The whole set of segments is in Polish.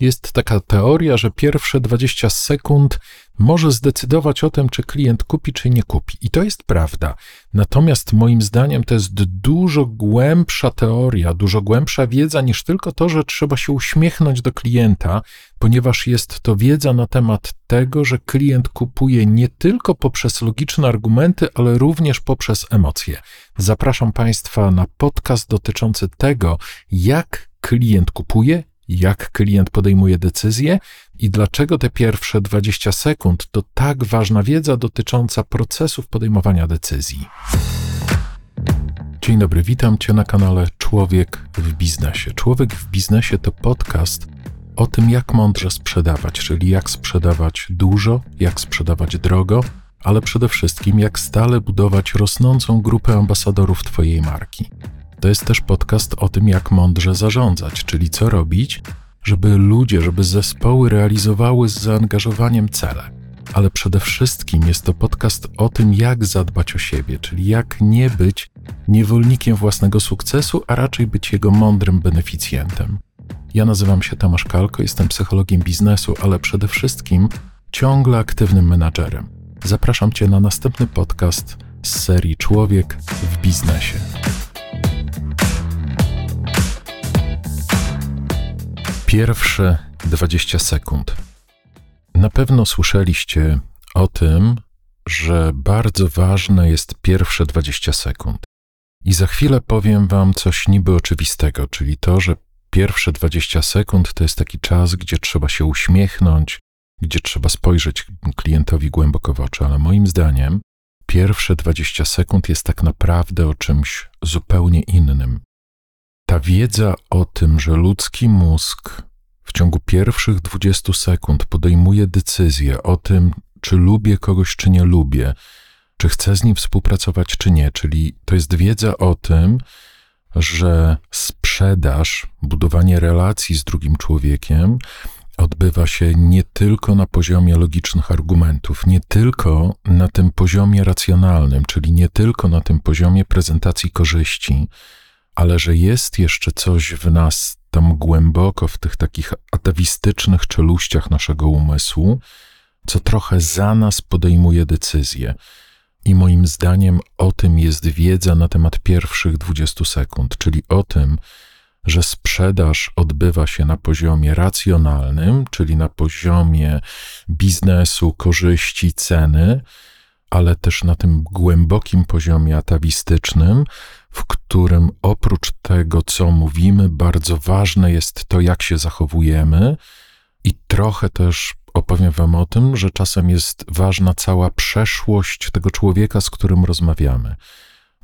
Jest taka teoria, że pierwsze 20 sekund może zdecydować o tym, czy klient kupi, czy nie kupi. I to jest prawda. Natomiast moim zdaniem to jest dużo głębsza teoria, dużo głębsza wiedza niż tylko to, że trzeba się uśmiechnąć do klienta, ponieważ jest to wiedza na temat tego, że klient kupuje nie tylko poprzez logiczne argumenty, ale również poprzez emocje. Zapraszam Państwa na podcast dotyczący tego, jak klient kupuje, jak klient podejmuje decyzję i dlaczego te pierwsze 20 sekund to tak ważna wiedza dotycząca procesów podejmowania decyzji. Dzień dobry, witam Cię na kanale Człowiek w Biznesie. Człowiek w Biznesie to podcast o tym, jak mądrze sprzedawać, czyli jak sprzedawać dużo, jak sprzedawać drogo, ale przede wszystkim jak stale budować rosnącą grupę ambasadorów Twojej marki. To jest też podcast o tym, jak mądrze zarządzać, czyli co robić, żeby ludzie, żeby zespoły realizowały z zaangażowaniem cele. Ale przede wszystkim jest to podcast o tym, jak zadbać o siebie, czyli jak nie być niewolnikiem własnego sukcesu, a raczej być jego mądrym beneficjentem. Ja nazywam się Tomasz Kalko, jestem psychologiem biznesu, ale przede wszystkim ciągle aktywnym menadżerem. Zapraszam Cię na następny podcast z serii Człowiek w biznesie. Pierwsze 20 sekund. Na pewno słyszeliście o tym, że bardzo ważne jest pierwsze 20 sekund. I za chwilę powiem Wam coś niby oczywistego, czyli to, że pierwsze 20 sekund to jest taki czas, gdzie trzeba się uśmiechnąć, gdzie trzeba spojrzeć klientowi głęboko w oczy, ale moim zdaniem pierwsze 20 sekund jest tak naprawdę o czymś zupełnie innym. Ta wiedza o tym, że ludzki mózg w ciągu pierwszych 20 sekund podejmuje decyzję o tym, czy lubię kogoś, czy nie lubię, czy chcę z nim współpracować, czy nie, czyli to jest wiedza o tym, że sprzedaż, budowanie relacji z drugim człowiekiem odbywa się nie tylko na poziomie logicznych argumentów, nie tylko na tym poziomie racjonalnym, czyli nie tylko na tym poziomie prezentacji korzyści, ale że jest jeszcze coś w nas tam głęboko, w tych takich atawistycznych czeluściach naszego umysłu, co trochę za nas podejmuje decyzje. I moim zdaniem o tym jest wiedza na temat pierwszych 20 sekund, czyli o tym, że sprzedaż odbywa się na poziomie racjonalnym, czyli na poziomie biznesu, korzyści, ceny, ale też na tym głębokim poziomie atawistycznym, w którym oprócz tego, co mówimy, bardzo ważne jest to, jak się zachowujemy, i trochę też opowiem Wam o tym, że czasem jest ważna cała przeszłość tego człowieka, z którym rozmawiamy.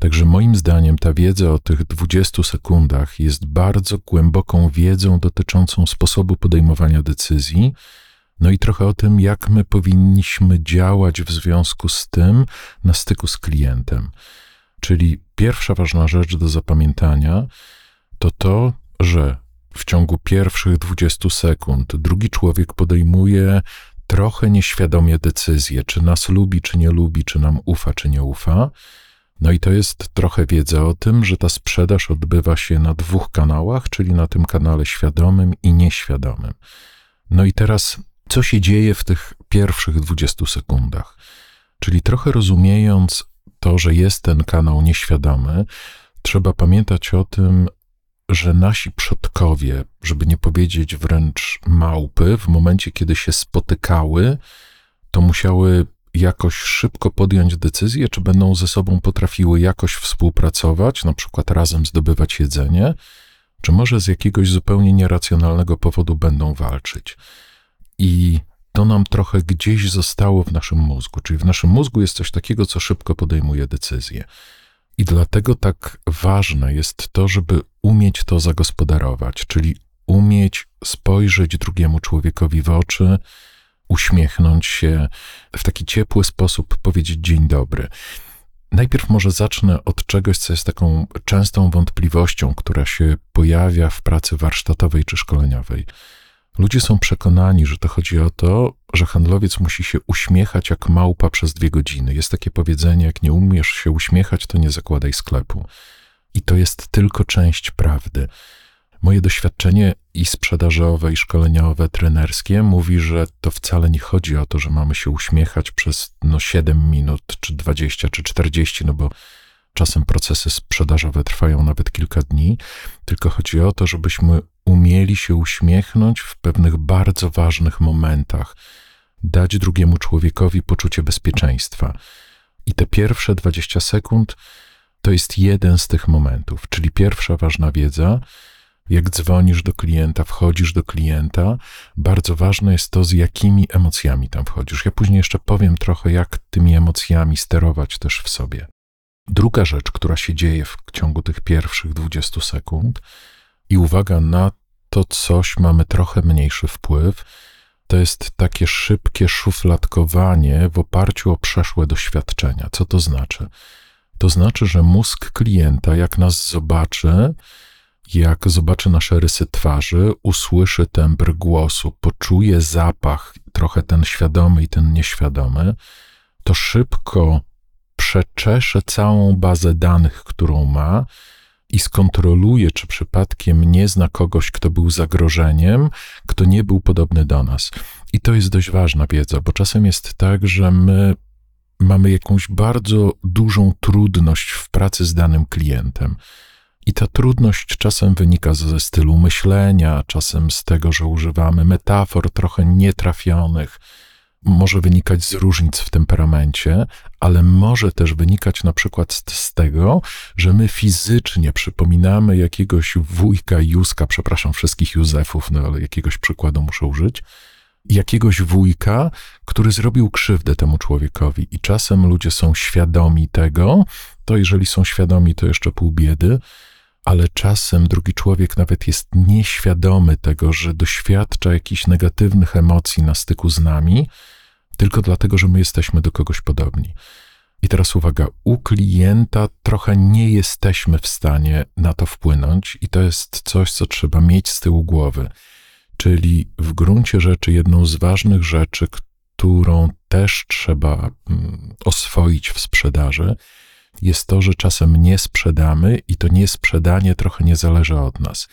Także moim zdaniem ta wiedza o tych 20 sekundach jest bardzo głęboką wiedzą dotyczącą sposobu podejmowania decyzji, no i trochę o tym, jak my powinniśmy działać w związku z tym na styku z klientem. Czyli pierwsza ważna rzecz do zapamiętania to to, że w ciągu pierwszych 20 sekund drugi człowiek podejmuje trochę nieświadomie decyzję, czy nas lubi, czy nie lubi, czy nam ufa, czy nie ufa. No i to jest trochę wiedza o tym, że ta sprzedaż odbywa się na dwóch kanałach, czyli na tym kanale świadomym i nieświadomym. No i teraz, co się dzieje w tych pierwszych 20 sekundach? Czyli trochę rozumiejąc to, że jest ten kanał nieświadomy, trzeba pamiętać o tym, że nasi przodkowie, żeby nie powiedzieć wręcz małpy, w momencie, kiedy się spotykały, to musiały jakoś szybko podjąć decyzję, czy będą ze sobą potrafiły jakoś współpracować, na przykład razem zdobywać jedzenie, czy może z jakiegoś zupełnie nieracjonalnego powodu będą walczyć. I to nam trochę gdzieś zostało w naszym mózgu. Czyli w naszym mózgu jest coś takiego, co szybko podejmuje decyzje. I dlatego tak ważne jest to, żeby umieć to zagospodarować, czyli umieć spojrzeć drugiemu człowiekowi w oczy, uśmiechnąć się, w taki ciepły sposób powiedzieć dzień dobry. Najpierw może zacznę od czegoś, co jest taką częstą wątpliwością, która się pojawia w pracy warsztatowej czy szkoleniowej. Ludzie są przekonani, że to chodzi o to, że handlowiec musi się uśmiechać jak małpa przez dwie godziny. Jest takie powiedzenie: jak nie umiesz się uśmiechać, to nie zakładaj sklepu. I to jest tylko część prawdy. Moje doświadczenie i sprzedażowe, i szkoleniowe, trenerskie mówi, że to wcale nie chodzi o to, że mamy się uśmiechać przez no 7 minut, czy 20, czy 40, no bo czasem procesy sprzedażowe trwają nawet kilka dni, tylko chodzi o to, żebyśmy umieli się uśmiechnąć w pewnych bardzo ważnych momentach, dać drugiemu człowiekowi poczucie bezpieczeństwa. I te pierwsze 20 sekund to jest jeden z tych momentów, czyli pierwsza ważna wiedza. Jak dzwonisz do klienta, wchodzisz do klienta, bardzo ważne jest to, z jakimi emocjami tam wchodzisz. Ja później jeszcze powiem trochę, jak tymi emocjami sterować też w sobie. Druga rzecz, która się dzieje w ciągu tych pierwszych 20 sekund, i uwaga, na to coś mamy trochę mniejszy wpływ, to jest takie szybkie szufladkowanie w oparciu o przeszłe doświadczenia. Co to znaczy? To znaczy, że mózg klienta, jak nas zobaczy, jak zobaczy nasze rysy twarzy, usłyszy tembr głosu, poczuje zapach, trochę ten świadomy i ten nieświadomy, to szybko przeczesze całą bazę danych, którą ma i skontroluje, czy przypadkiem nie zna kogoś, kto był zagrożeniem, kto nie był podobny do nas. I to jest dość ważna wiedza, bo czasem jest tak, że my mamy jakąś bardzo dużą trudność w pracy z danym klientem. I ta trudność czasem wynika ze stylu myślenia, czasem z tego, że używamy metafor trochę nietrafionych, może wynikać z różnic w temperamencie, ale może też wynikać na przykład z, z, tego, że my fizycznie przypominamy jakiegoś wujka Józka, przepraszam wszystkich Józefów, no ale jakiegoś przykładu muszę użyć, jakiegoś wujka, który zrobił krzywdę temu człowiekowi. I czasem ludzie są świadomi tego, to jeżeli są świadomi, to jeszcze pół biedy, ale czasem drugi człowiek nawet jest nieświadomy tego, że doświadcza jakichś negatywnych emocji na styku z nami, tylko dlatego, że my jesteśmy do kogoś podobni. I teraz uwaga, u klienta trochę nie jesteśmy w stanie na to wpłynąć, i to jest coś, co trzeba mieć z tyłu głowy. Czyli w gruncie rzeczy jedną z ważnych rzeczy, którą też trzeba mm, oswoić w sprzedaży, jest to, że czasem nie sprzedamy i to niesprzedanie trochę nie zależy od nas.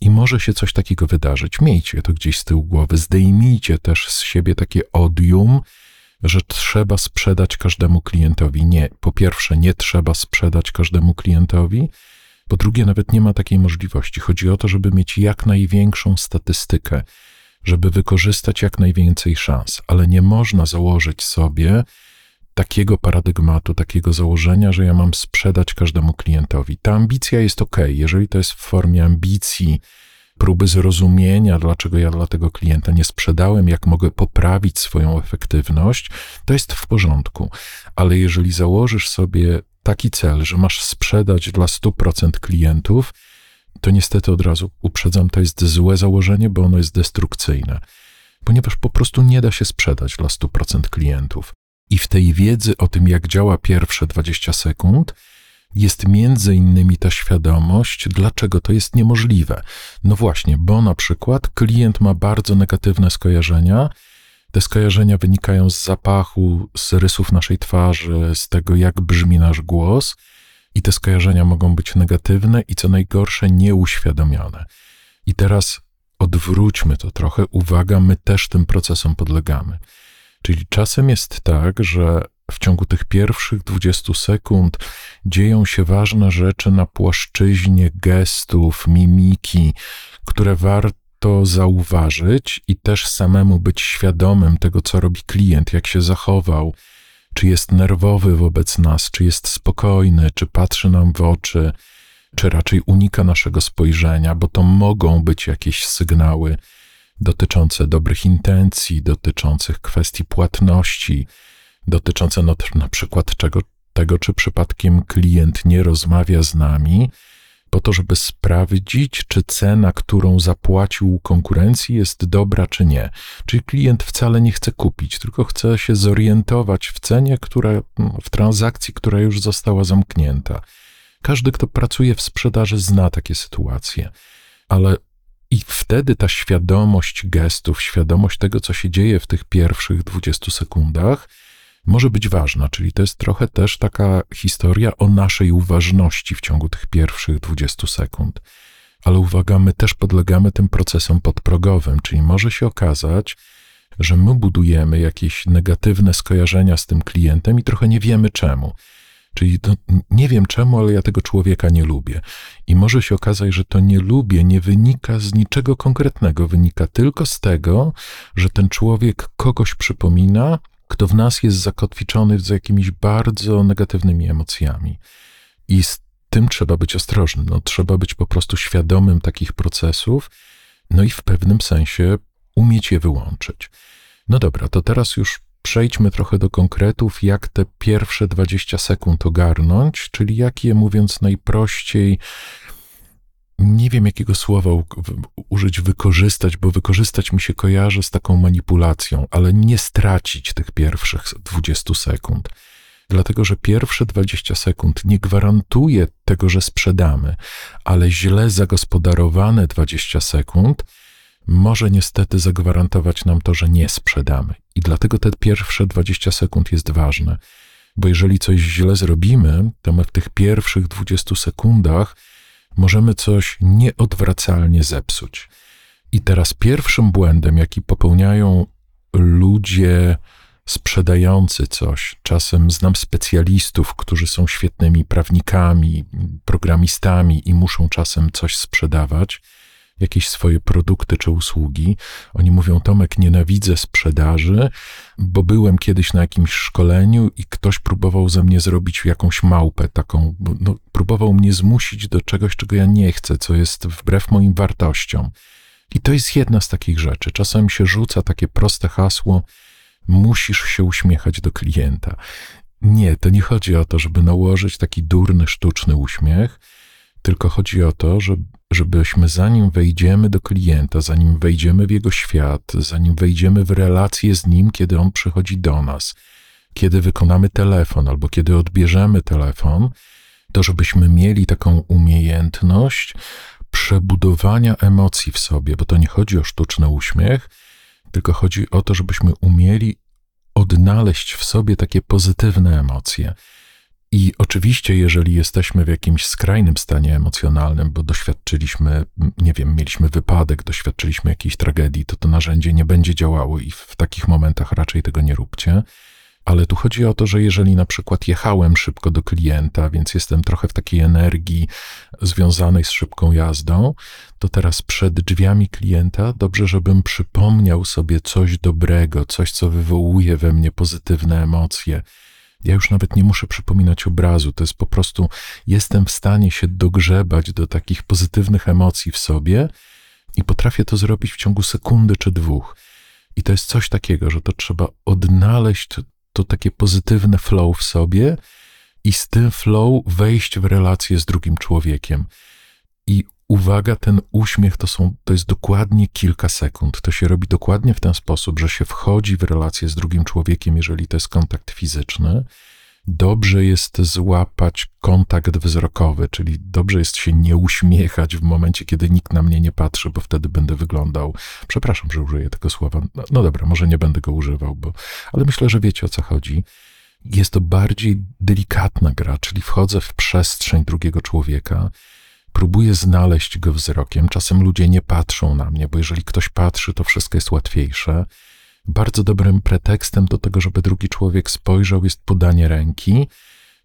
I może się coś takiego wydarzyć. Miejcie to gdzieś z tyłu głowy. Zdejmijcie też z siebie takie odium, że trzeba sprzedać każdemu klientowi. Nie. Po pierwsze, nie trzeba sprzedać każdemu klientowi. Po drugie, nawet nie ma takiej możliwości. Chodzi o to, żeby mieć jak największą statystykę, żeby wykorzystać jak najwięcej szans, ale nie można założyć sobie takiego paradygmatu, takiego założenia, że ja mam sprzedać każdemu klientowi. Ta ambicja jest ok, jeżeli to jest w formie ambicji, próby zrozumienia, dlaczego ja dla tego klienta nie sprzedałem, jak mogę poprawić swoją efektywność, to jest w porządku. Ale jeżeli założysz sobie taki cel, że masz sprzedać dla 100% klientów, to niestety od razu uprzedzam, to jest złe założenie, bo ono jest destrukcyjne, ponieważ po prostu nie da się sprzedać dla 100% klientów. I w tej wiedzy o tym, jak działa pierwsze 20 sekund, jest między innymi ta świadomość, dlaczego to jest niemożliwe. No właśnie, bo na przykład klient ma bardzo negatywne skojarzenia. Te skojarzenia wynikają z zapachu, z rysów naszej twarzy, z tego, jak brzmi nasz głos, i te skojarzenia mogą być negatywne i co najgorsze, nieuświadomione. I teraz odwróćmy to trochę. Uwaga, my też tym procesom podlegamy. Czyli czasem jest tak, że w ciągu tych pierwszych 20 sekund dzieją się ważne rzeczy na płaszczyźnie gestów, mimiki, które warto zauważyć i też samemu być świadomym tego, co robi klient, jak się zachował, czy jest nerwowy wobec nas, czy jest spokojny, czy patrzy nam w oczy, czy raczej unika naszego spojrzenia, bo to mogą być jakieś sygnały dotyczące dobrych intencji, dotyczących kwestii płatności, dotyczące no, na przykład czego, tego, czy przypadkiem klient nie rozmawia z nami, po to, żeby sprawdzić, czy cena, którą zapłacił konkurencji, jest dobra, czy nie. Czyli klient wcale nie chce kupić, tylko chce się zorientować w cenie, która, w transakcji, która już została zamknięta. Każdy, kto pracuje w sprzedaży, zna takie sytuacje. Ale i wtedy ta świadomość gestów, świadomość tego, co się dzieje w tych pierwszych 20 sekundach, może być ważna. Czyli to jest trochę też taka historia o naszej uważności w ciągu tych pierwszych 20 sekund. Ale uwaga, my też podlegamy tym procesom podprogowym, czyli może się okazać, że my budujemy jakieś negatywne skojarzenia z tym klientem i trochę nie wiemy czemu. Czyli to, nie wiem czemu, ale ja tego człowieka nie lubię. I może się okazać, że to nie lubię nie wynika z niczego konkretnego, wynika tylko z tego, że ten człowiek kogoś przypomina, kto w nas jest zakotwiczony z jakimiś bardzo negatywnymi emocjami. I z tym trzeba być ostrożnym. No, trzeba być po prostu świadomym takich procesów, no i w pewnym sensie umieć je wyłączyć. No dobra, to teraz już przejdźmy trochę do konkretów, jak te pierwsze 20 sekund ogarnąć, czyli jak je mówiąc najprościej, nie wiem jakiego słowa użyć, wykorzystać, bo wykorzystać mi się kojarzy z taką manipulacją, ale nie stracić tych pierwszych 20 sekund. Dlatego, że pierwsze 20 sekund nie gwarantuje tego, że sprzedamy, ale źle zagospodarowane 20 sekund może niestety zagwarantować nam to, że nie sprzedamy. I dlatego te pierwsze 20 sekund jest ważne, bo jeżeli coś źle zrobimy, to my w tych pierwszych 20 sekundach możemy coś nieodwracalnie zepsuć. I teraz pierwszym błędem, jaki popełniają ludzie sprzedający coś, czasem znam specjalistów, którzy są świetnymi prawnikami, programistami i muszą czasem coś sprzedawać, jakieś swoje produkty czy usługi. Oni mówią: Tomek, nienawidzę sprzedaży, bo byłem kiedyś na jakimś szkoleniu i ktoś próbował ze mnie zrobić jakąś małpę, taką, no, próbował mnie zmusić do czegoś, czego ja nie chcę, co jest wbrew moim wartościom. I to jest jedna z takich rzeczy. Czasem się rzuca takie proste hasło: musisz się uśmiechać do klienta. Nie, to nie chodzi o to, żeby nałożyć taki durny, sztuczny uśmiech, tylko chodzi o to, że żebyśmy zanim wejdziemy do klienta, zanim wejdziemy w jego świat, zanim wejdziemy w relację z nim, kiedy on przychodzi do nas, kiedy wykonamy telefon albo kiedy odbierzemy telefon, to żebyśmy mieli taką umiejętność przebudowania emocji w sobie, bo to nie chodzi o sztuczny uśmiech, tylko chodzi o to, żebyśmy umieli odnaleźć w sobie takie pozytywne emocje. I oczywiście, jeżeli jesteśmy w jakimś skrajnym stanie emocjonalnym, bo doświadczyliśmy, nie wiem, mieliśmy wypadek, doświadczyliśmy jakiejś tragedii, to to narzędzie nie będzie działało i w takich momentach raczej tego nie róbcie. Ale tu chodzi o to, że jeżeli na przykład jechałem szybko do klienta, więc jestem trochę w takiej energii związanej z szybką jazdą, to teraz przed drzwiami klienta dobrze, żebym przypomniał sobie coś dobrego, coś, co wywołuje we mnie pozytywne emocje ja już nawet nie muszę przypominać obrazu, to jest po prostu, jestem w stanie się dogrzebać do takich pozytywnych emocji w sobie i potrafię to zrobić w ciągu sekundy czy dwóch. I to jest coś takiego, że to trzeba odnaleźć to, to takie pozytywne flow w sobie i z tym flow wejść w relację z drugim człowiekiem. I uwaga, ten uśmiech to, są, to jest dokładnie kilka sekund. To się robi dokładnie w ten sposób, że się wchodzi w relację z drugim człowiekiem, jeżeli to jest kontakt fizyczny. Dobrze jest złapać kontakt wzrokowy, czyli dobrze jest się nie uśmiechać w momencie, kiedy nikt na mnie nie patrzy, bo wtedy będę wyglądał. Przepraszam, że użyję tego słowa. No, no dobra, może nie będę go używał, bo, ale myślę, że wiecie o co chodzi. Jest to bardziej delikatna gra, czyli wchodzę w przestrzeń drugiego człowieka próbuję znaleźć go wzrokiem. Czasem ludzie nie patrzą na mnie, bo jeżeli ktoś patrzy, to wszystko jest łatwiejsze. Bardzo dobrym pretekstem do tego, żeby drugi człowiek spojrzał, jest podanie ręki.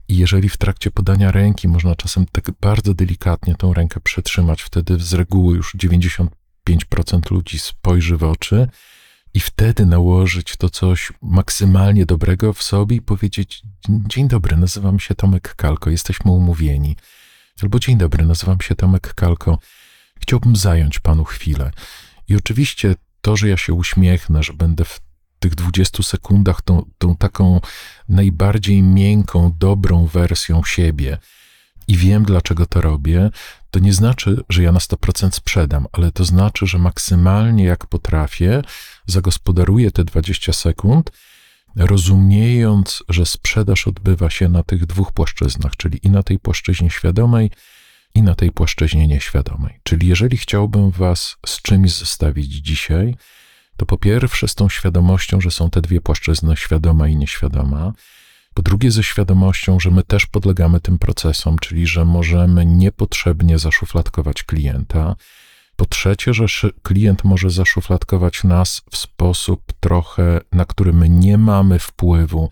I jeżeli w trakcie podania ręki można czasem tak bardzo delikatnie tą rękę przetrzymać, wtedy z reguły już 95% ludzi spojrzy w oczy i wtedy nałożyć to coś maksymalnie dobrego w sobie i powiedzieć: Dzień dobry, nazywam się Tomek Kalko, jesteśmy umówieni. Albo dzień dobry, nazywam się Tomek Kalko. Chciałbym zająć panu chwilę. I oczywiście to, że ja się uśmiechnę, że będę w tych 20 sekundach tą, tą taką najbardziej miękką, dobrą wersją siebie i wiem, dlaczego to robię, to nie znaczy, że ja na 100% sprzedam, ale to znaczy, że maksymalnie jak potrafię, zagospodaruję te 20 sekund rozumiejąc, że sprzedaż odbywa się na tych dwóch płaszczyznach, czyli i na tej płaszczyźnie świadomej, i na tej płaszczyźnie nieświadomej. Czyli jeżeli chciałbym Was z czymś zostawić dzisiaj, to po pierwsze z tą świadomością, że są te dwie płaszczyzny, świadoma i nieświadoma, Po drugie, ze świadomością, że my też podlegamy tym procesom, czyli że możemy niepotrzebnie zaszufladkować klienta. Po trzecie, że klient może zaszufladkować nas w sposób trochę, na który my nie mamy wpływu,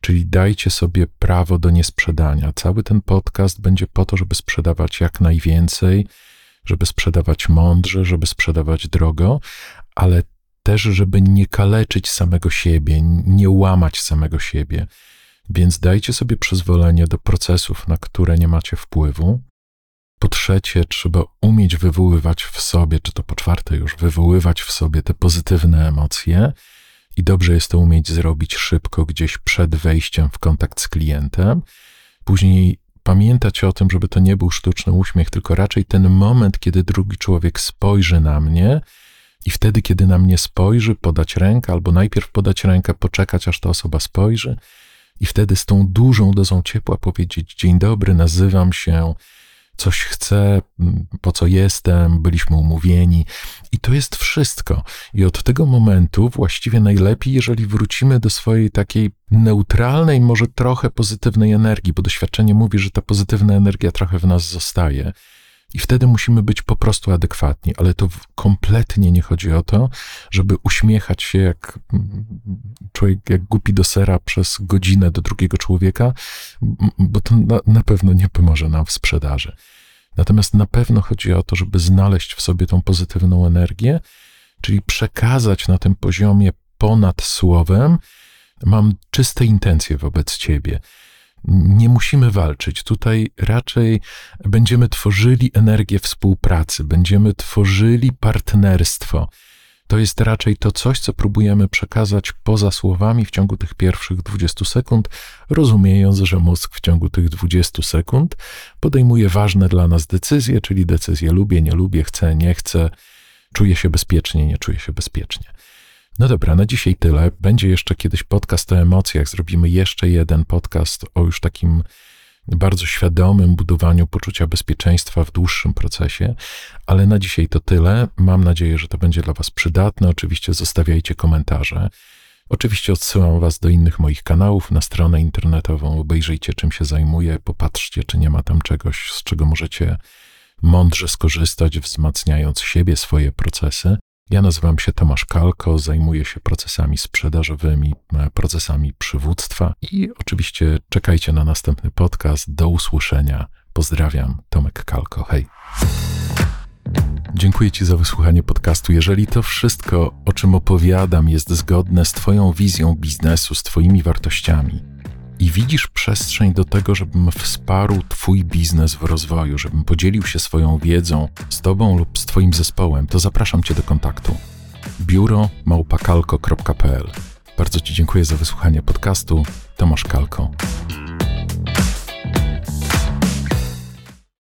czyli dajcie sobie prawo do niesprzedania. Cały ten podcast będzie po to, żeby sprzedawać jak najwięcej, żeby sprzedawać mądrze, żeby sprzedawać drogo, ale też, żeby nie kaleczyć samego siebie, nie łamać samego siebie. Więc dajcie sobie przyzwolenie do procesów, na które nie macie wpływu. Po trzecie, trzeba umieć wywoływać w sobie, czy to po czwarte już, wywoływać w sobie te pozytywne emocje. I dobrze jest to umieć zrobić szybko, gdzieś przed wejściem w kontakt z klientem. Później pamiętać o tym, żeby to nie był sztuczny uśmiech, tylko raczej ten moment, kiedy drugi człowiek spojrzy na mnie i wtedy, kiedy na mnie spojrzy, podać rękę, albo najpierw podać rękę, poczekać, aż ta osoba spojrzy, i wtedy z tą dużą dozą ciepła powiedzieć: Dzień dobry, nazywam się, coś chcę, po co jestem, byliśmy umówieni. I to jest wszystko. I od tego momentu właściwie najlepiej, jeżeli wrócimy do swojej takiej neutralnej, może trochę pozytywnej energii, bo doświadczenie mówi, że ta pozytywna energia trochę w nas zostaje. I wtedy musimy być po prostu adekwatni, ale to kompletnie nie chodzi o to, żeby uśmiechać się jak mm, człowiek, jak głupi do sera przez godzinę do drugiego człowieka, bo to na, na pewno nie pomoże nam w sprzedaży. Natomiast na pewno chodzi o to, żeby znaleźć w sobie tą pozytywną energię, czyli przekazać na tym poziomie ponad słowem, mam czyste intencje wobec ciebie nie musimy walczyć. Tutaj raczej będziemy tworzyli energię współpracy, będziemy tworzyli partnerstwo. To jest raczej to coś, co próbujemy przekazać poza słowami w ciągu tych pierwszych 20 sekund, rozumiejąc, że mózg w ciągu tych 20 sekund podejmuje ważne dla nas decyzje, czyli decyzje lubię, nie lubię, chcę, nie chcę, czuję się bezpiecznie, nie czuję się bezpiecznie. No dobra, na dzisiaj tyle. Będzie jeszcze kiedyś podcast o emocjach. Zrobimy jeszcze jeden podcast o już takim bardzo świadomym budowaniu poczucia bezpieczeństwa w dłuższym procesie, ale na dzisiaj to tyle. Mam nadzieję, że to będzie dla Was przydatne. Oczywiście zostawiajcie komentarze. Oczywiście odsyłam Was do innych moich kanałów na stronę internetową. Obejrzyjcie, czym się zajmuję, popatrzcie, czy nie ma tam czegoś, z czego możecie mądrze skorzystać, wzmacniając siebie, swoje procesy. Ja nazywam się Tomasz Kalko, zajmuję się procesami sprzedażowymi, e, procesami przywództwa i oczywiście czekajcie na następny podcast. Do usłyszenia. Pozdrawiam, Tomek Kalko. Hej. Dziękuję Ci za wysłuchanie podcastu. Jeżeli to wszystko, o czym opowiadam, jest zgodne z Twoją wizją biznesu, z Twoimi wartościami, i widzisz przestrzeń do tego, żebym wsparł Twój biznes w rozwoju, żebym podzielił się swoją wiedzą z Tobą lub z Twoim zespołem, to zapraszam Cię do kontaktu. Biuro małpakalko.pl Bardzo Ci dziękuję za wysłuchanie podcastu. Tomasz Kalko.